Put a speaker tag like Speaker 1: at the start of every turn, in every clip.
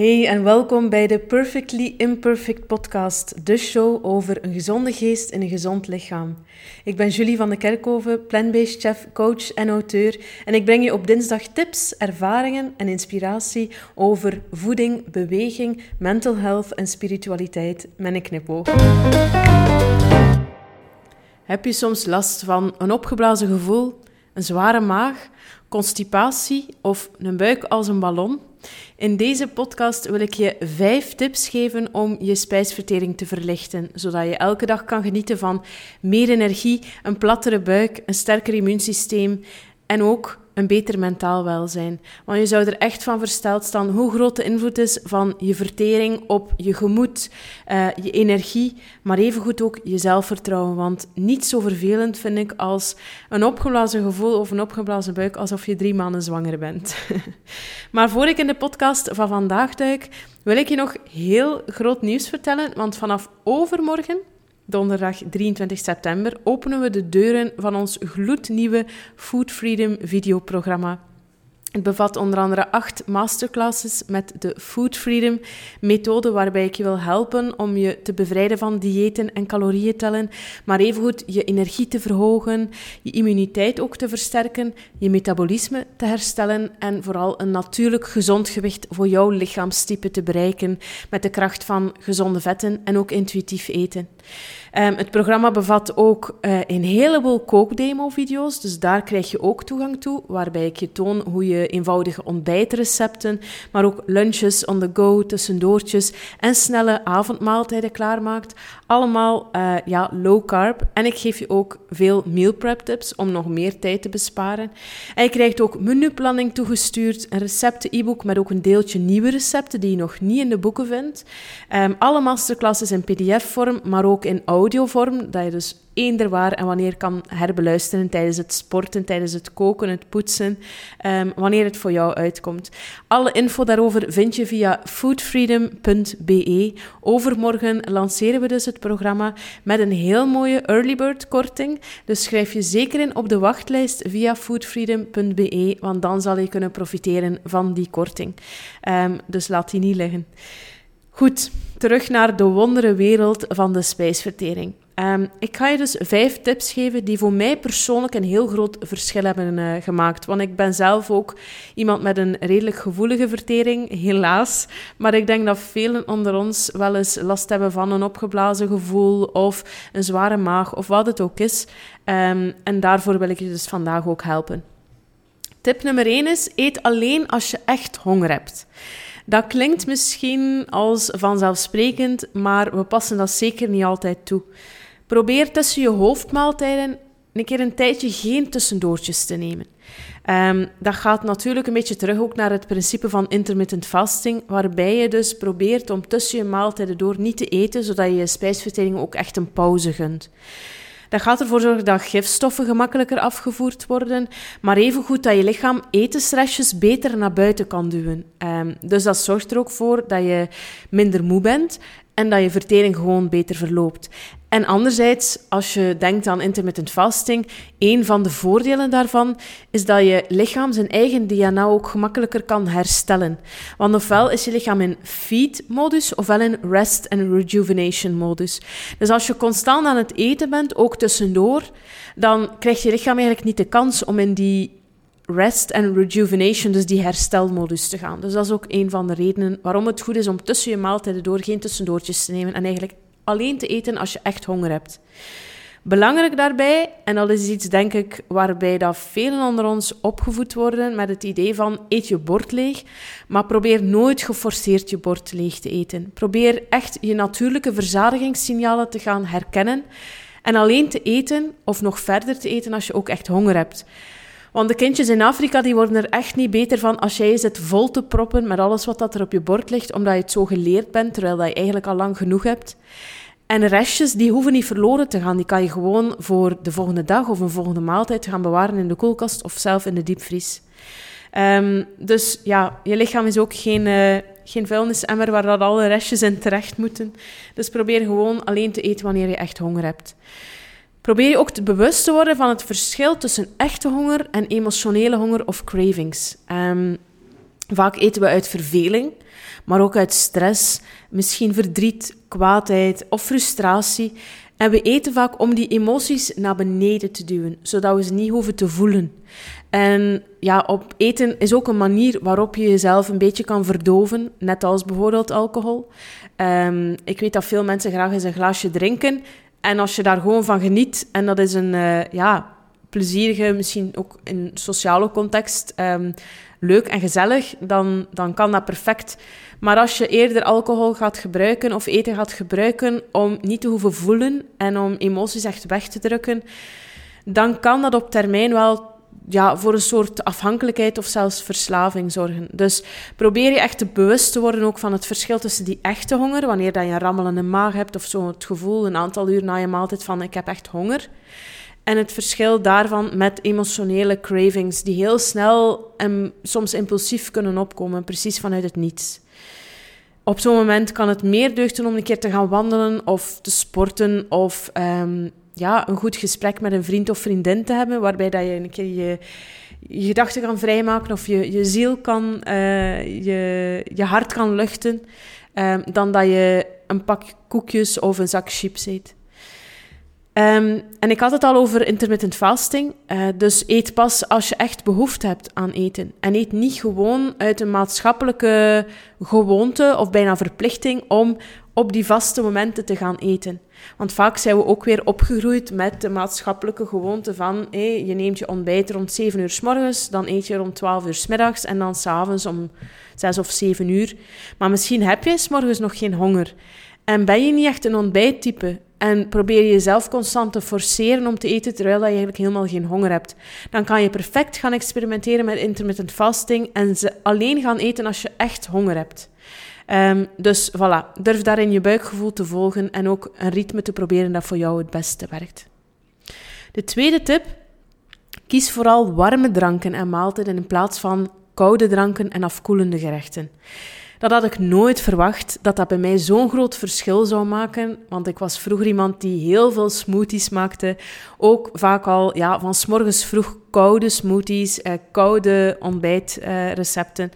Speaker 1: Hey en welkom bij de Perfectly Imperfect podcast, de show over een gezonde geest in een gezond lichaam. Ik ben Julie van de Kerkhoven, plant-based chef, coach en auteur en ik breng je op dinsdag tips, ervaringen en inspiratie over voeding, beweging, mental health en spiritualiteit met een knipoog. Heb je soms last van een opgeblazen gevoel, een zware maag, constipatie of een buik als een ballon? In deze podcast wil ik je vijf tips geven om je spijsvertering te verlichten, zodat je elke dag kan genieten van meer energie, een plattere buik, een sterker immuunsysteem en ook een beter mentaal welzijn. Want je zou er echt van versteld staan hoe groot de invloed is van je vertering op je gemoed, uh, je energie, maar evengoed ook je zelfvertrouwen. Want niet zo vervelend vind ik als een opgeblazen gevoel of een opgeblazen buik alsof je drie maanden zwanger bent. maar voor ik in de podcast van vandaag duik, wil ik je nog heel groot nieuws vertellen. Want vanaf overmorgen donderdag 23 september, openen we de deuren van ons gloednieuwe Food Freedom videoprogramma. Het bevat onder andere acht masterclasses met de Food Freedom methode, waarbij ik je wil helpen om je te bevrijden van diëten en calorieën tellen, maar evengoed je energie te verhogen, je immuniteit ook te versterken, je metabolisme te herstellen en vooral een natuurlijk gezond gewicht voor jouw lichaamstype te bereiken met de kracht van gezonde vetten en ook intuïtief eten. Um, het programma bevat ook uh, een heleboel kookdemo-video's, dus daar krijg je ook toegang toe, waarbij ik je toon hoe je eenvoudige ontbijtrecepten, maar ook lunches on the go, tussendoortjes en snelle avondmaaltijden klaarmaakt. Allemaal uh, ja, low carb. En ik geef je ook veel meal prep tips om nog meer tijd te besparen. En je krijgt ook menuplanning toegestuurd, een recepten-e-book met ook een deeltje nieuwe recepten die je nog niet in de boeken vindt. Um, alle masterclasses in pdf-vorm, maar ook in audiovorm, dat je dus eender waar en wanneer kan herbeluisteren tijdens het sporten, tijdens het koken, het poetsen, um, wanneer het voor jou uitkomt. Alle info daarover vind je via foodfreedom.be. Overmorgen lanceren we dus het programma met een heel mooie early bird korting. Dus schrijf je zeker in op de wachtlijst via foodfreedom.be, want dan zal je kunnen profiteren van die korting. Um, dus laat die niet liggen. Goed, terug naar de wondere wereld van de spijsvertering. Um, ik ga je dus vijf tips geven die voor mij persoonlijk een heel groot verschil hebben uh, gemaakt. Want ik ben zelf ook iemand met een redelijk gevoelige vertering, helaas. Maar ik denk dat velen onder ons wel eens last hebben van een opgeblazen gevoel of een zware maag of wat het ook is. Um, en daarvoor wil ik je dus vandaag ook helpen. Tip nummer 1 is: eet alleen als je echt honger hebt. Dat klinkt misschien als vanzelfsprekend, maar we passen dat zeker niet altijd toe. Probeer tussen je hoofdmaaltijden een keer een tijdje geen tussendoortjes te nemen. Um, dat gaat natuurlijk een beetje terug ook naar het principe van intermittent fasting, waarbij je dus probeert om tussen je maaltijden door niet te eten, zodat je je spijsvertering ook echt een pauze gunt. Dat gaat ervoor zorgen dat gifstoffen gemakkelijker afgevoerd worden, maar evengoed dat je lichaam etensrestjes beter naar buiten kan duwen. Um, dus dat zorgt er ook voor dat je minder moe bent en dat je vertering gewoon beter verloopt. En anderzijds, als je denkt aan intermittent fasting, een van de voordelen daarvan is dat je lichaam zijn eigen DNA ook gemakkelijker kan herstellen. Want ofwel is je lichaam in feed-modus, ofwel in rest- en rejuvenation-modus. Dus als je constant aan het eten bent, ook tussendoor, dan krijgt je lichaam eigenlijk niet de kans om in die rest en rejuvenation, dus die herstelmodus te gaan. Dus dat is ook een van de redenen waarom het goed is om tussen je maaltijden door geen tussendoortjes te nemen en eigenlijk alleen te eten als je echt honger hebt. Belangrijk daarbij, en dat is iets denk ik waarbij dat velen onder ons opgevoed worden met het idee van eet je bord leeg, maar probeer nooit geforceerd je bord leeg te eten. Probeer echt je natuurlijke verzadigingssignalen te gaan herkennen en alleen te eten of nog verder te eten als je ook echt honger hebt. Want de kindjes in Afrika die worden er echt niet beter van als jij zit vol te proppen met alles wat dat er op je bord ligt, omdat je het zo geleerd bent, terwijl dat je eigenlijk al lang genoeg hebt. En restjes, die hoeven niet verloren te gaan. Die kan je gewoon voor de volgende dag of een volgende maaltijd gaan bewaren in de koelkast of zelf in de diepvries. Um, dus ja, je lichaam is ook geen, uh, geen vuilnisemmer waar dat alle restjes in terecht moeten. Dus probeer gewoon alleen te eten wanneer je echt honger hebt. Probeer je ook te bewust te worden van het verschil tussen echte honger en emotionele honger of cravings. Um, vaak eten we uit verveling, maar ook uit stress, misschien verdriet, kwaadheid of frustratie. En we eten vaak om die emoties naar beneden te duwen, zodat we ze niet hoeven te voelen. En ja, op eten is ook een manier waarop je jezelf een beetje kan verdoven, net als bijvoorbeeld alcohol. Um, ik weet dat veel mensen graag eens een glaasje drinken. En als je daar gewoon van geniet, en dat is een uh, ja, plezierige, misschien ook in sociale context, um, leuk en gezellig, dan, dan kan dat perfect. Maar als je eerder alcohol gaat gebruiken of eten gaat gebruiken om niet te hoeven voelen en om emoties echt weg te drukken, dan kan dat op termijn wel ja, voor een soort afhankelijkheid of zelfs verslaving zorgen. Dus probeer je echt te bewust te worden ook van het verschil tussen die echte honger, wanneer dat je een rammelende maag hebt of zo het gevoel een aantal uur na je maaltijd van ik heb echt honger. En het verschil daarvan met emotionele cravings, die heel snel en soms impulsief kunnen opkomen, precies vanuit het niets. Op zo'n moment kan het meer deugden om een keer te gaan wandelen of te sporten of um, ja, een goed gesprek met een vriend of vriendin te hebben, waarbij dat je een keer je, gedachten kan vrijmaken of je, je ziel kan, uh, je, je hart kan luchten, um, dan dat je een pak koekjes of een zak chips eet. Um, en ik had het al over intermittent fasting. Uh, dus eet pas als je echt behoefte hebt aan eten. En eet niet gewoon uit een maatschappelijke gewoonte of bijna verplichting om op die vaste momenten te gaan eten. Want vaak zijn we ook weer opgegroeid met de maatschappelijke gewoonte van je neemt je ontbijt rond 7 uur s morgens, dan eet je rond 12 uur s middags en dan s'avonds om 6 of 7 uur. Maar misschien heb je s morgens nog geen honger. En ben je niet echt een ontbijttype en probeer je jezelf constant te forceren om te eten terwijl je eigenlijk helemaal geen honger hebt. Dan kan je perfect gaan experimenteren met intermittent fasting en ze alleen gaan eten als je echt honger hebt. Um, dus voilà, durf daarin je buikgevoel te volgen en ook een ritme te proberen dat voor jou het beste werkt. De tweede tip, kies vooral warme dranken en maaltijden in plaats van koude dranken en afkoelende gerechten. Dat had ik nooit verwacht, dat dat bij mij zo'n groot verschil zou maken. Want ik was vroeger iemand die heel veel smoothies maakte. Ook vaak al ja, van morgens vroeg koude smoothies, eh, koude ontbijtrecepten.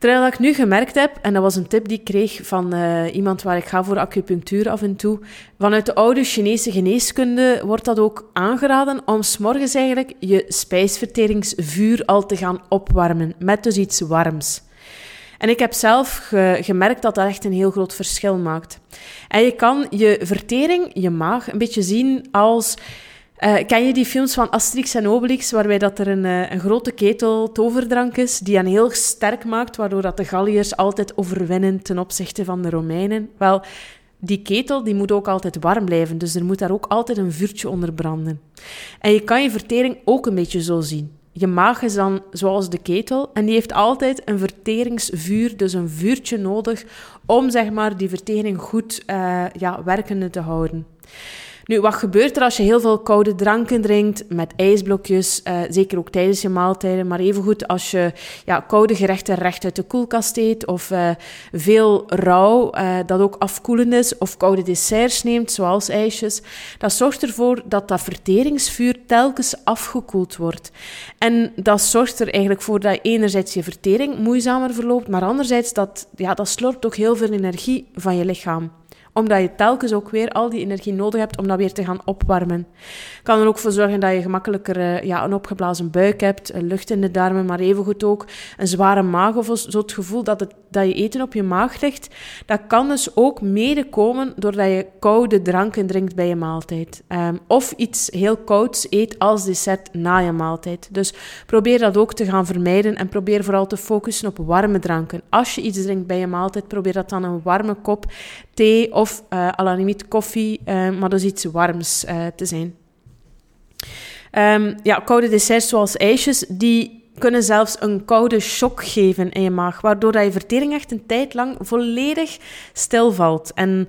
Speaker 1: Terwijl ik nu gemerkt heb, en dat was een tip die ik kreeg van uh, iemand waar ik ga voor acupunctuur af en toe, vanuit de oude Chinese geneeskunde wordt dat ook aangeraden om s'morgens eigenlijk je spijsverteringsvuur al te gaan opwarmen met dus iets warms. En ik heb zelf gemerkt dat dat echt een heel groot verschil maakt. En je kan je vertering, je maag, een beetje zien als... Uh, ken je die films van Asterix en Obelix, waarbij dat er een, uh, een grote ketel toverdrank is, die hen heel sterk maakt, waardoor dat de Galliërs altijd overwinnen ten opzichte van de Romeinen? Wel, die ketel die moet ook altijd warm blijven, dus er moet daar ook altijd een vuurtje onder branden. En je kan je vertering ook een beetje zo zien je maag is dan zoals de ketel en die heeft altijd een verteringsvuur, dus een vuurtje nodig om zeg maar, die vertering goed uh, ja, werkende te houden. Nu, wat gebeurt er als je heel veel koude dranken drinkt met ijsblokjes, uh, zeker ook tijdens je maaltijden, maar evengoed als je ja, koude gerechten recht uit de koelkast eet of uh, veel rauw, uh, dat ook afkoelend is, of koude desserts neemt, zoals ijsjes, dat zorgt ervoor dat dat verteringsvuur telkens afgekoeld wordt. En dat zorgt er eigenlijk voor dat enerzijds je vertering moeizamer verloopt, maar anderzijds dat, ja, dat slorpt ook heel veel energie van je lichaam omdat je telkens ook weer al die energie nodig hebt om dat weer te gaan opwarmen. Kan er ook voor zorgen dat je gemakkelijker uh, ja, een opgeblazen buik hebt, lucht in de darmen, maar evengoed ook een zware maag of zo het gevoel dat, het, dat je eten op je maag ligt. Dat kan dus ook mede komen doordat je koude dranken drinkt bij je maaltijd. Um, of iets heel kouds eet als dessert na je maaltijd. Dus probeer dat ook te gaan vermijden en probeer vooral te focussen op warme dranken. Als je iets drinkt bij je maaltijd, probeer dat dan een warme kop thee of uh, à la koffie, uh, maar dus iets warms uh, te zijn. Um, ja, koude desserts zoals ijsjes, die kunnen zelfs een koude shock geven in je maag, waardoor dat je vertering echt een tijd lang volledig stilvalt. En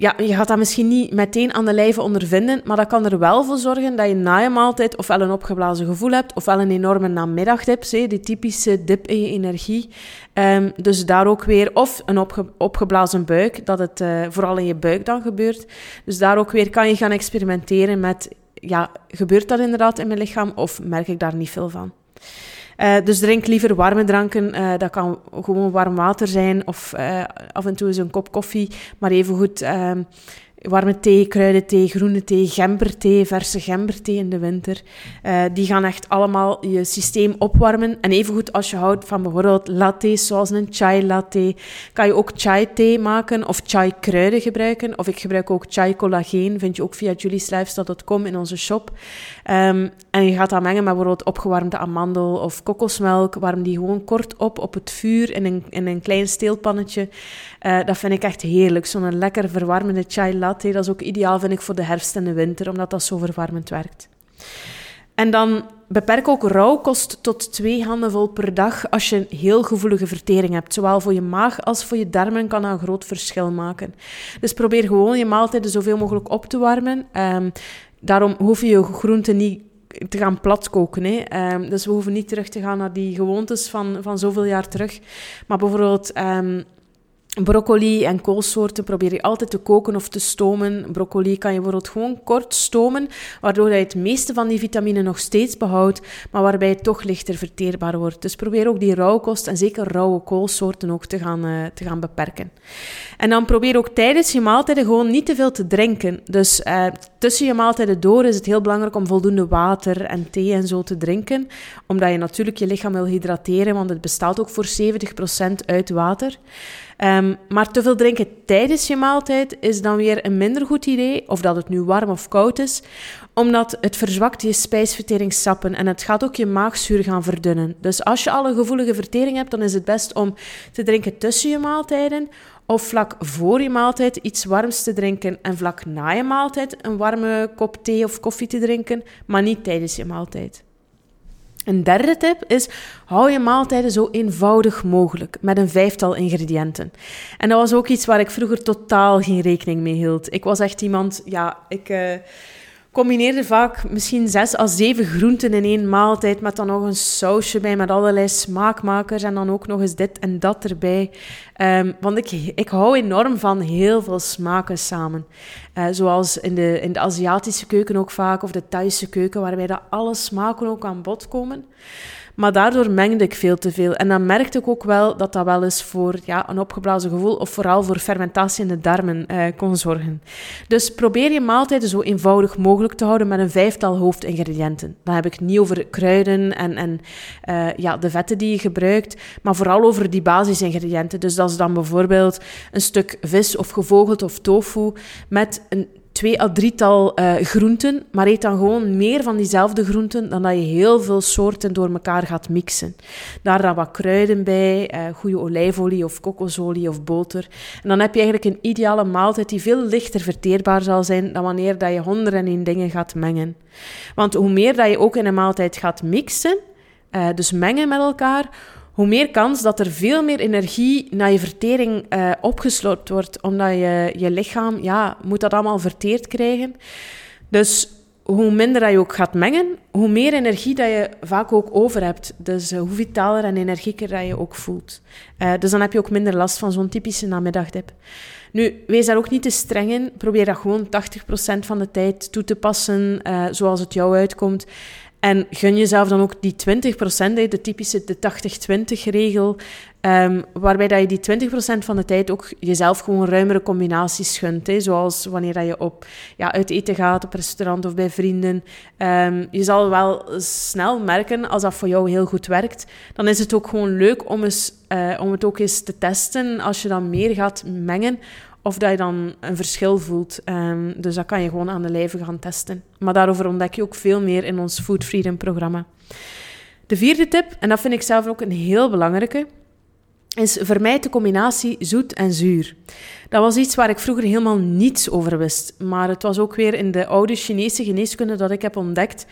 Speaker 1: ja, je gaat dat misschien niet meteen aan de lijve ondervinden, maar dat kan er wel voor zorgen dat je na je maaltijd ofwel een opgeblazen gevoel hebt, ofwel een enorme namiddagdip, die typische dip in je energie. Um, dus daar ook weer, of een opge opgeblazen buik, dat het uh, vooral in je buik dan gebeurt. Dus daar ook weer kan je gaan experimenteren met, ja, gebeurt dat inderdaad in mijn lichaam of merk ik daar niet veel van? Uh, dus drink liever warme dranken. Uh, dat kan gewoon warm water zijn of uh, af en toe eens een kop koffie. Maar evengoed ehm, warme thee, kruidenthee, groene thee, gemberthee, verse gemberthee in de winter. Die gaan echt allemaal je systeem opwarmen. En evengoed als je houdt van bijvoorbeeld lattes, zoals een chai latte, kan je ook chai thee maken of chai kruiden gebruiken. Of ik gebruik ook chai collageen, vind je ook via julieslifestyle.com in onze shop. Um, en je gaat dat mengen met bijvoorbeeld opgewarmde amandel of kokosmelk. Warm die gewoon kort op op het vuur in een, in een klein steelpannetje. Uh, dat vind ik echt heerlijk. Zo'n lekker verwarmende chai latte. Dat is ook ideaal, vind ik, voor de herfst en de winter, omdat dat zo verwarmend werkt. En dan beperk ook rauwkost tot twee handen vol per dag als je een heel gevoelige vertering hebt. Zowel voor je maag als voor je darmen kan dat een groot verschil maken. Dus probeer gewoon je maaltijden zoveel mogelijk op te warmen. Um, daarom hoef je je groenten niet te gaan platkoken. Hè. Um, dus we hoeven niet terug te gaan naar die gewoontes van, van zoveel jaar terug. Maar bijvoorbeeld um, Broccoli en koolsoorten probeer je altijd te koken of te stomen. Broccoli kan je bijvoorbeeld gewoon kort stomen, waardoor je het meeste van die vitamine nog steeds behoudt, maar waarbij het toch lichter verteerbaar wordt. Dus probeer ook die rauwkost en zeker rauwe koolsoorten ook te gaan, uh, te gaan beperken. En dan probeer ook tijdens je maaltijden gewoon niet te veel te drinken. Dus uh, tussen je maaltijden door is het heel belangrijk om voldoende water en thee en zo te drinken, omdat je natuurlijk je lichaam wil hydrateren, want het bestaat ook voor 70% uit water. Um, maar te veel drinken tijdens je maaltijd is dan weer een minder goed idee, of dat het nu warm of koud is, omdat het verzwakt je spijsverteringssappen en het gaat ook je maagzuur gaan verdunnen. Dus als je al een gevoelige vertering hebt, dan is het best om te drinken tussen je maaltijden of vlak voor je maaltijd iets warms te drinken en vlak na je maaltijd een warme kop thee of koffie te drinken, maar niet tijdens je maaltijd. Een derde tip is: hou je maaltijden zo eenvoudig mogelijk met een vijftal ingrediënten. En dat was ook iets waar ik vroeger totaal geen rekening mee hield. Ik was echt iemand, ja, ik. Uh, combineerde vaak misschien zes à zeven groenten in één maaltijd, met dan nog een sausje bij met allerlei smaakmakers en dan ook nog eens dit en dat erbij. Um, want ik, ik hou enorm van heel veel smaken samen. Uh, zoals in de, in de Aziatische keuken ook vaak, of de Thaise keuken, waarbij dat alle smaken ook aan bod komen. Maar daardoor mengde ik veel te veel. En dan merkte ik ook wel dat dat wel eens voor ja, een opgeblazen gevoel of vooral voor fermentatie in de darmen eh, kon zorgen. Dus probeer je maaltijden zo eenvoudig mogelijk te houden met een vijftal hoofdingrediënten. Dan heb ik niet over kruiden en, en uh, ja, de vetten die je gebruikt, maar vooral over die basisingrediënten. Dus dat is dan bijvoorbeeld een stuk vis of gevogeld of tofu met een twee à drietal uh, groenten, maar eet dan gewoon meer van diezelfde groenten dan dat je heel veel soorten door elkaar gaat mixen. Daar dan wat kruiden bij, uh, goede olijfolie of kokosolie of boter. En dan heb je eigenlijk een ideale maaltijd die veel lichter verteerbaar zal zijn dan wanneer dat je honderden in dingen gaat mengen. Want hoe meer dat je ook in een maaltijd gaat mixen, uh, dus mengen met elkaar, hoe meer kans dat er veel meer energie naar je vertering uh, opgesloten wordt, omdat je, je lichaam, ja, moet dat allemaal verteerd krijgen. Dus hoe minder dat je ook gaat mengen, hoe meer energie dat je vaak ook over hebt. Dus uh, hoe vitaler en energieker dat je ook voelt. Uh, dus dan heb je ook minder last van zo'n typische namiddagdip. Nu, wees daar ook niet te streng in. Probeer dat gewoon 80% van de tijd toe te passen, zoals het jou uitkomt. En gun jezelf dan ook die 20%, de typische de 80-20-regel, um, ehm, waarbij dat je die 20% van de tijd ook jezelf gewoon ruimere combinaties gunt. Hè, zoals wanneer dat je op, ja, uit eten gaat, op restaurant of bij vrienden. Um, je zal wel snel merken, als dat voor jou heel goed werkt, dan is het ook gewoon leuk om, eens, uh, om het ook eens te testen als je dan meer gaat mengen of dat je dan een verschil voelt. Um, dus dat kan je gewoon aan de lijve gaan testen. Maar daarover ontdek je ook veel meer in ons Food Freedom programma. De vierde tip, en dat vind ik zelf ook een heel belangrijke, is vermijd de combinatie zoet en zuur. Dat was iets waar ik vroeger helemaal niets over wist. Maar het was ook weer in de oude Chinese geneeskunde dat ik heb ontdekt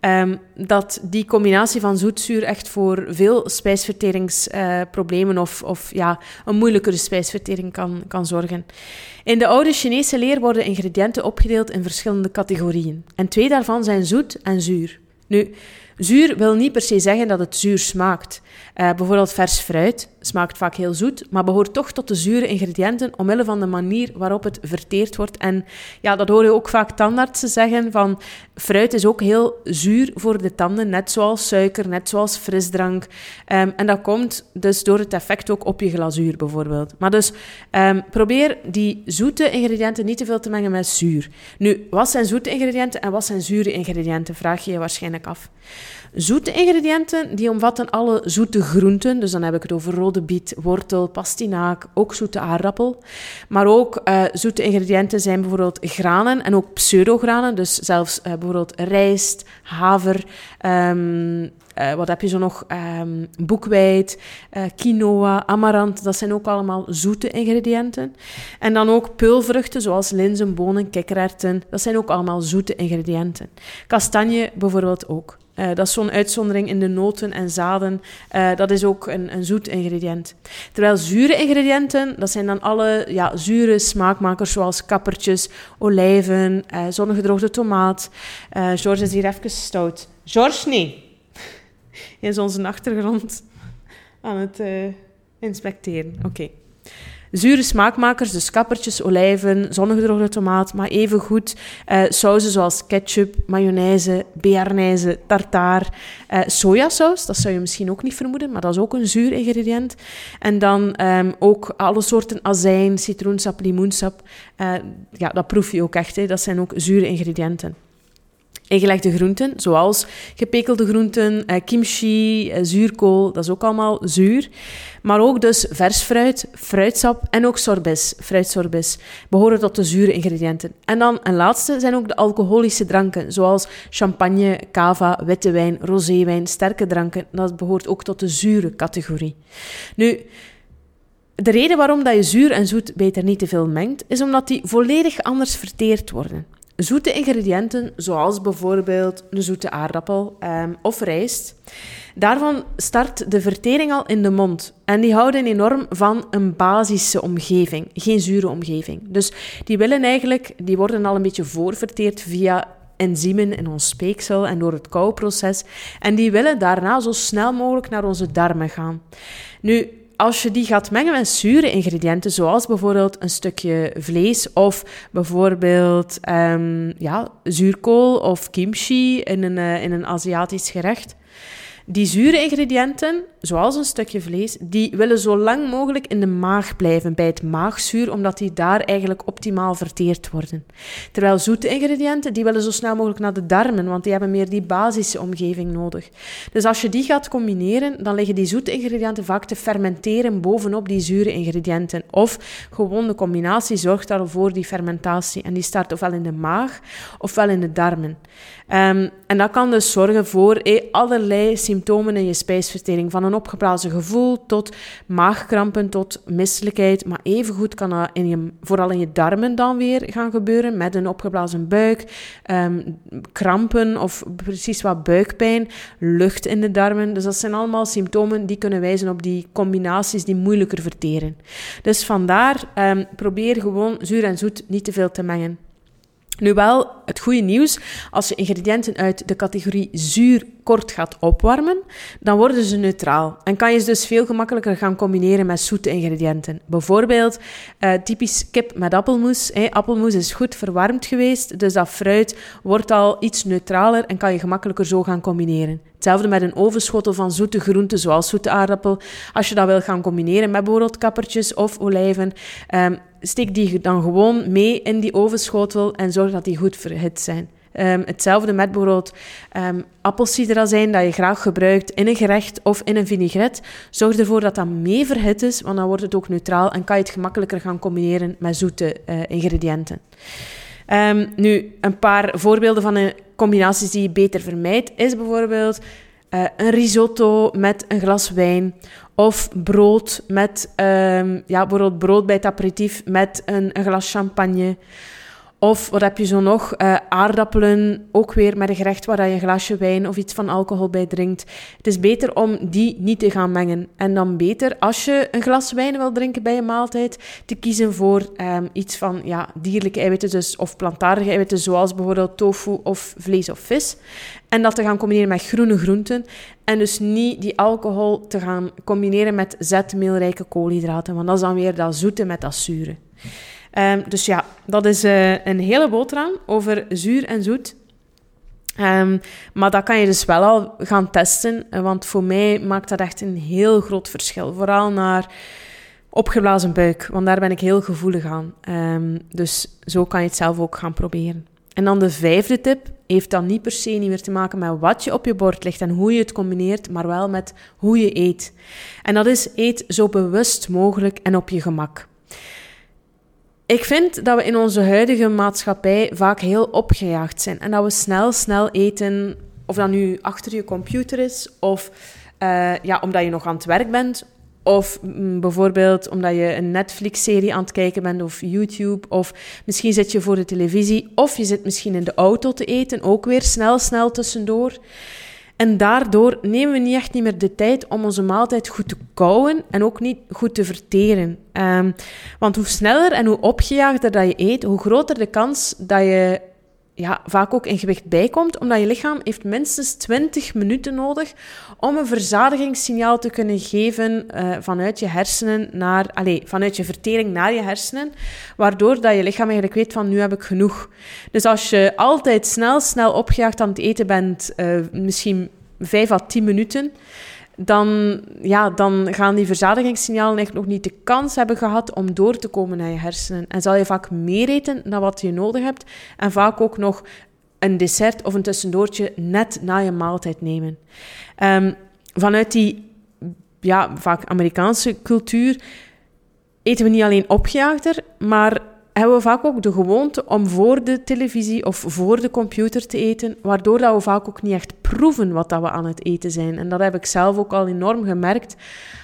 Speaker 1: um, dat die combinatie van zoetzuur echt voor veel spijsverteringsproblemen uh, of, of ja, een moeilijkere spijsvertering kan, kan zorgen. In de oude Chinese leer worden ingrediënten opgedeeld in verschillende categorieën. En twee daarvan zijn zoet en zuur. Nu, zuur wil niet per se zeggen dat het zuur smaakt. Uh, bijvoorbeeld vers fruit smaakt vaak heel zoet, maar behoort toch tot de zure ingrediënten omwille van de manier waarop het verteerd wordt. En ja, dat hoor je ook vaak tandartsen zeggen van fruit is ook heel zuur voor de tanden, net zoals suiker, net zoals frisdrank. Um, en dat komt dus door het effect ook op je glazuur bijvoorbeeld. Maar dus um, probeer die zoete ingrediënten niet te veel te mengen met zuur. Nu, wat zijn zoete ingrediënten en wat zijn zure ingrediënten, vraag je je waarschijnlijk af. Zoete ingrediënten die omvatten alle zoete groenten, dus dan heb ik het over rode biet, wortel, pastinaak, ook zoete aardappel. Maar ook uh, zoete ingrediënten zijn bijvoorbeeld granen en ook pseudogranen, dus zelfs uh, bijvoorbeeld rijst, haver, um, uh, wat heb je zo nog? Um, boekweit, quinoa, amarant, dat zijn ook allemaal zoete ingrediënten. En dan ook peulvruchten zoals linzen, bonen, kikkererwten, dat zijn ook allemaal zoete ingrediënten. Kastanje bijvoorbeeld ook. Uh, dat is zo'n uitzondering in de noten en zaden. Uh, dat is ook een, een zoet ingrediënt. Terwijl zure ingrediënten, dat zijn dan alle ja, zure smaakmakers zoals kappertjes, olijven, uh, zonnegedroogde tomaat. George is hier even stout. George, nee. Hij is onze achtergrond aan het inspecteren. Oké. Zure smaakmakers, dus kappertjes, olijven, zonnegedroogde tomaat, maar evengoed uh, sauzen zoals ketchup, mayonaise, béarnaise, tartaar, uh, sojasaus. Dat zou je misschien ook niet vermoeden, maar dat is ook een zuur ingrediënt. En dan um, ook alle soorten azijn, citroensap, limoensap. Uh, ja, dat proef je ook echt. Hè. Dat zijn ook zure ingrediënten. Ingelegde groenten, zoals gepekelde groenten, eh, kimchi, eh, zuurkool, dat is ook allemaal zuur. Maar ook dus vers fruit, fruitsap en ook sorbet, fruitsorbet, behoren tot de zure ingrediënten. En dan een laatste zijn ook de alcoholische dranken, zoals champagne, cava, witte wijn, roséwijn, sterke dranken. Dat behoort ook tot de zure categorie. Nu, de reden waarom dat je zuur en zoet beter niet te veel mengt, is omdat die volledig anders verteerd worden. Zoete ingrediënten, zoals bijvoorbeeld een zoete aardappel um, of rijst, daarvan start de vertering al in de mond. En die houden enorm van een basische omgeving, geen zure omgeving. Dus die willen eigenlijk, die worden al een beetje voorverteerd via enzymen in ons speeksel en door het kouproces. En die willen daarna zo snel mogelijk naar onze darmen gaan. Nu, als je die gaat mengen met zure ingrediënten, zoals bijvoorbeeld een stukje vlees of bijvoorbeeld um, ja, zuurkool of kimchi in een, uh, in een Aziatisch gerecht, die zure ingrediënten, zoals een stukje vlees, die willen zo lang mogelijk in de maag blijven, bij het maagzuur, omdat die daar eigenlijk optimaal verteerd worden. Terwijl zoete ingrediënten, die willen zo snel mogelijk naar de darmen, want die hebben meer die basische omgeving nodig. Dus als je die gaat combineren, dan liggen die zoete ingrediënten vaak te fermenteren bovenop die zure ingrediënten. Of gewoon de combinatie zorgt voor die fermentatie en die start ofwel in de maag ofwel in de darmen. Um, en dat kan dus zorgen voor eh, allerlei symptomen in je spijsvertering. Van een opgeblazen gevoel tot maagkrampen, tot misselijkheid. Maar evengoed kan dat in je, vooral in je darmen dan weer gaan gebeuren. Met een opgeblazen buik, um, krampen of precies wat buikpijn, lucht in de darmen. Dus dat zijn allemaal symptomen die kunnen wijzen op die combinaties die moeilijker verteren. Dus vandaar, um, probeer gewoon zuur en zoet niet te veel te mengen. Nu wel, het goede nieuws, als je ingrediënten uit de categorie zuur kort gaat opwarmen, dan worden ze neutraal. En kan je ze dus veel gemakkelijker gaan combineren met zoete ingrediënten. Bijvoorbeeld, uh, typisch kip met appelmoes. Appelmoes is goed verwarmd geweest, dus dat fruit wordt al iets neutraler en kan je gemakkelijker zo gaan combineren. Hetzelfde met een ovenschotel van zoete groenten, zoals zoete aardappel. Als je dat wil gaan combineren met bijvoorbeeld kappertjes of olijven, um, steek die dan gewoon mee in die ovenschotel en zorg dat die goed verhit zijn. Um, hetzelfde met bijvoorbeeld um, appelsiederazijn dat je graag gebruikt in een gerecht of in een vinaigrette. Zorg ervoor dat dat mee verhit is, want dan wordt het ook neutraal en kan je het gemakkelijker gaan combineren met zoete uh, ingrediënten. Um, nu, een paar voorbeelden van de combinaties die je beter vermijdt, is bijvoorbeeld uh, een risotto met een glas wijn. Of brood met, um, ja, bijvoorbeeld brood bij het aperitief met een, een glas champagne. Of wat heb je zo nog? Uh, aardappelen, ook weer met een gerecht waar je een glaasje wijn of iets van alcohol bij drinkt. Het is beter om die niet te gaan mengen. En dan beter, als je een glas wijn wil drinken bij je maaltijd, te kiezen voor um, iets van ja, dierlijke eiwitten dus, of plantaardige eiwitten, zoals bijvoorbeeld tofu of vlees of vis. En dat te gaan combineren met groene groenten. En dus niet die alcohol te gaan combineren met zetmeelrijke koolhydraten, want dat is dan weer dat zoete met dat zure. Um, dus ja, dat is uh, een hele boterham over zuur en zoet. Um, maar dat kan je dus wel al gaan testen, eh, want voor mij maakt dat echt een heel groot verschil. Vooral naar opgeblazen buik, want daar ben ik heel gevoelig aan. Um, dus zo kan je het zelf ook gaan proberen. En dan de vijfde tip heeft dan niet per se niet meer te maken met wat je op je bord legt en hoe je het combineert, maar wel met hoe je eet. En dat is eet zo bewust mogelijk en op je gemak. Ik vind dat we in onze huidige maatschappij vaak heel opgejaagd zijn en dat we snel, snel eten, of dat nu achter je computer is, of uh, ja, omdat je nog aan het werk bent, of mm, bijvoorbeeld omdat je een Netflix-serie aan het kijken bent of YouTube. Of misschien zit je voor de televisie. Of je zit misschien in de auto te eten. Ook weer snel, snel tussendoor. En daardoor nemen we niet echt niet meer de tijd om onze maaltijd goed te kouwen en ook niet goed te verteren. Um, want hoe sneller en hoe opgejaagder dat je eet, hoe groter de kans dat je ja, vaak ook in gewicht bijkomt, omdat je lichaam heeft minstens 20 minuten nodig om een verzadigingssignaal te kunnen geven uh, vanuit je hersenen naar, allez, vanuit je vertering naar je hersenen, waardoor dat je lichaam eigenlijk weet van nu heb ik genoeg. Dus als je altijd snel, snel opgejaagd aan het eten bent, uh, misschien 5 à 10 minuten, dan, ja, dan gaan die verzadigingssignalen eigenlijk nog niet de kans hebben gehad om door te komen naar je hersenen. En zal je vaak meer eten dan wat je nodig hebt en vaak ook nog een dessert of een tussendoortje net na je maaltijd nemen. Um, vanuit die ja, vaak Amerikaanse cultuur eten we niet alleen opgejaagder, maar hebben we vaak ook de gewoonte om voor de televisie of voor de computer te eten, waardoor dat we vaak ook niet echt proeven wat dat we aan het eten zijn. En dat heb ik zelf ook al enorm gemerkt.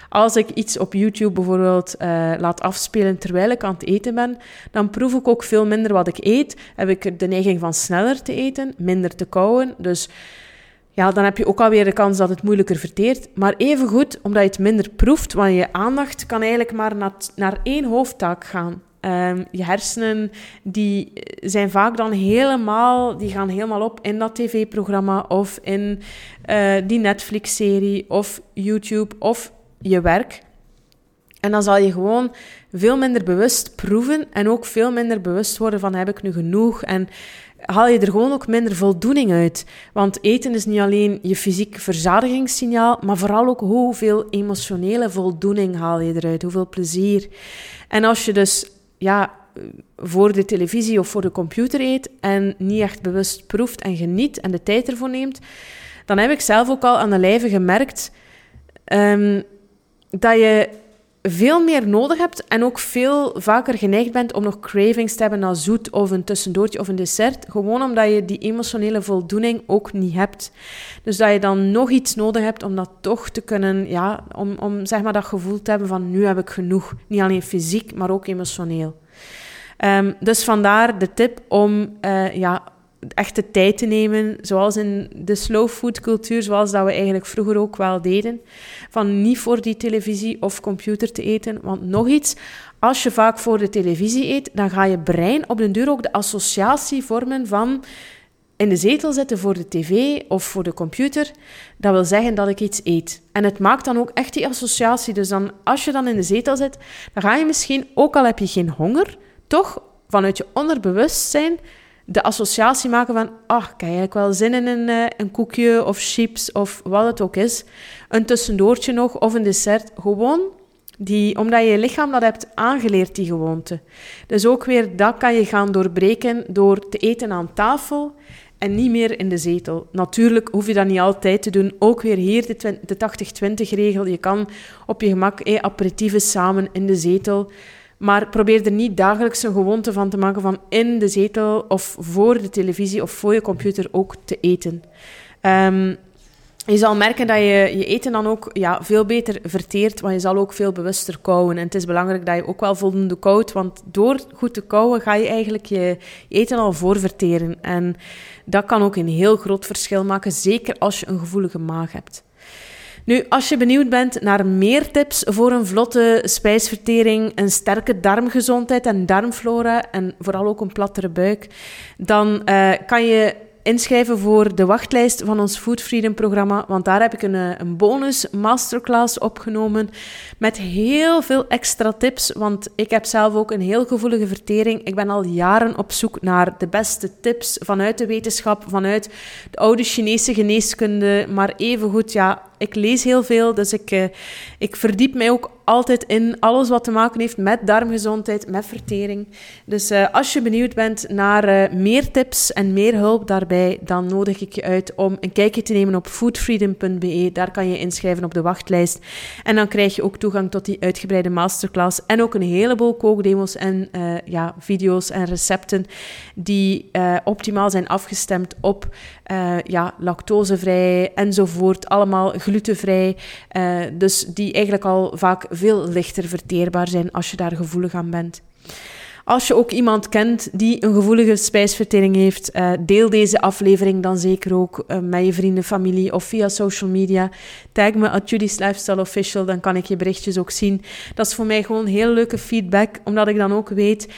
Speaker 1: Als ik iets op YouTube bijvoorbeeld uh, laat afspelen terwijl ik aan het eten ben, dan proef ik ook veel minder wat ik eet. Heb ik de neiging van sneller te eten, minder te kauwen. Dus ja, dan heb je ook alweer de kans dat het moeilijker verteert. Maar evengoed, omdat je het minder proeft, want je aandacht kan eigenlijk maar naar, naar één hoofdtaak gaan. Um, je hersenen die zijn vaak dan helemaal, die gaan helemaal op in dat tv-programma of in uh, die Netflix-serie of YouTube of je werk. En dan zal je gewoon veel minder bewust proeven en ook veel minder bewust worden van heb ik nu genoeg en haal je er gewoon ook minder voldoening uit. Want eten is niet alleen je fysiek verzadigingssignaal, maar vooral ook hoeveel emotionele voldoening haal je eruit, hoeveel plezier. En als je dus ja, voor de televisie of voor de computer eet en niet echt bewust proeft en geniet en de tijd ervoor neemt, dan heb ik zelf ook al aan de lijve gemerkt um, dat je veel meer nodig hebt en ook veel vaker geneigd bent om nog cravings te hebben naar zoet of een tussendoortje of een dessert. Gewoon omdat je die emotionele voldoening ook niet hebt. Dus dat je dan nog iets nodig hebt om dat toch te kunnen, ja, om, om zeg maar dat gevoel te hebben van nu heb ik genoeg. Niet alleen fysiek, maar ook emotioneel. Um, dus vandaar de tip om uh, ja, echte tijd te nemen, zoals in de slow food cultuur, zoals dat we eigenlijk vroeger ook wel deden, van niet voor die televisie of computer te eten. Want nog iets, als je vaak voor de televisie eet, dan ga je brein op den duur ook de associatie vormen van in de zetel zitten voor de tv of voor de computer, dat wil zeggen dat ik iets eet. En het maakt dan ook echt die associatie. Dus dan, als je dan in de zetel zit, dan ga je misschien, ook al heb je geen honger, toch vanuit je onderbewustzijn de associatie maken van, ah, ik heb eigenlijk wel zin in een, uh, een koekje of chips of wat het ook is. Een tussendoortje nog of een dessert. Gewoon die, omdat je je lichaam dat hebt aangeleerd, die gewoonte. Dus ook weer dat kan je gaan doorbreken door te eten aan tafel en niet meer in de zetel. Natuurlijk hoef je dat niet altijd te doen. Ook weer hier de, de 80-20 regel. Je kan op je gemak eh, aperitieven samen in de zetel. Maar probeer er niet dagelijks een gewoonte van te maken van in de zetel of voor de televisie of voor je computer ook te eten. Um, je zal merken dat je je eten dan ook ja, veel beter verteert, want je zal ook veel bewuster kouwen. En het is belangrijk dat je ook wel voldoende koudt, want door goed te kouwen ga je eigenlijk je, je eten al voorverteren. En dat kan ook een heel groot verschil maken, zeker als je een gevoelige maag hebt. Nu, als je benieuwd bent naar meer tips voor een vlotte spijsvertering, een sterke darmgezondheid en darmflora en vooral ook een plattere buik, dan uh, kan je inschrijven voor de wachtlijst van ons Food Freedom programma. Want daar heb ik een, eh, een bonus masterclass opgenomen met heel veel extra tips. Want ik heb zelf ook een heel gevoelige vertering. Ik ben al jaren op zoek naar de beste tips vanuit de wetenschap, vanuit de oude Chinese geneeskunde. Maar evengoed, ja, ik lees heel veel, dus ik, uh, ik verdiep mij ook altijd in alles wat te maken heeft met darmgezondheid, met vertering. Dus uh, als je benieuwd bent naar uh, meer tips en meer hulp daarbij, dan nodig ik je uit om een kijkje te nemen op foodfreedom.be. Daar kan je inschrijven op de wachtlijst. En dan krijg je ook toegang tot die uitgebreide masterclass en ook een heleboel kookdemos en ja, video's en recepten die optimaal zijn afgestemd op ja, lactosevrij enzovoort. Allemaal glutenvrij. Uh, dus die eigenlijk al vaak veel lichter verteerbaar zijn als je daar gevoelig aan bent. Als je ook iemand kent die een gevoelige spijsvertering heeft, uh, deel deze aflevering dan zeker ook met je vrienden, familie of via social media. Tag me at Judy's Lifestyle Official, dan kan ik je berichtjes ook zien. Dat is voor mij gewoon heel leuke feedback, omdat ik dan ook weet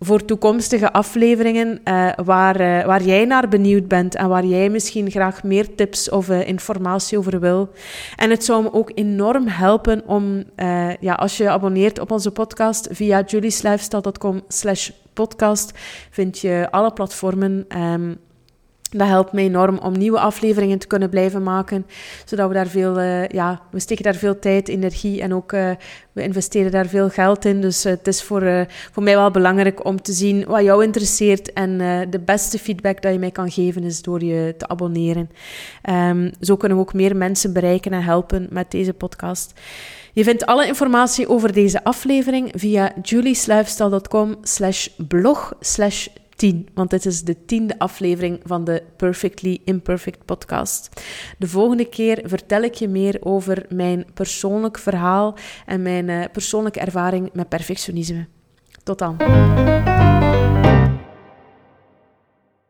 Speaker 1: voor toekomstige afleveringen uh, waar, uh, waar jij naar benieuwd bent en waar jij misschien graag meer tips of uh, informatie over wil. En het zou me ook enorm helpen om, ja, als je abonneert op onze podcast via julieslifestyle.com slash podcast, vind je alle platformen um, dat helpt mij enorm om nieuwe afleveringen te kunnen blijven maken, zodat we daar veel, uh, ja, we steken daar veel tijd, energie en ook uh, we investeren daar veel geld in. Dus uh, het is voor, voor mij wel belangrijk om te zien wat jou interesseert en de beste feedback dat je mij kan geven is door je te abonneren. Um, zo kunnen we ook meer mensen bereiken en helpen met deze podcast. Je vindt alle informatie over deze aflevering via juliesluifstyle.com slash blog slash 10, want dit is de tiende aflevering van de Perfectly Imperfect podcast. De volgende keer vertel ik je meer over mijn persoonlijk verhaal en mijn uh, persoonlijke ervaring met perfectionisme. Tot dan.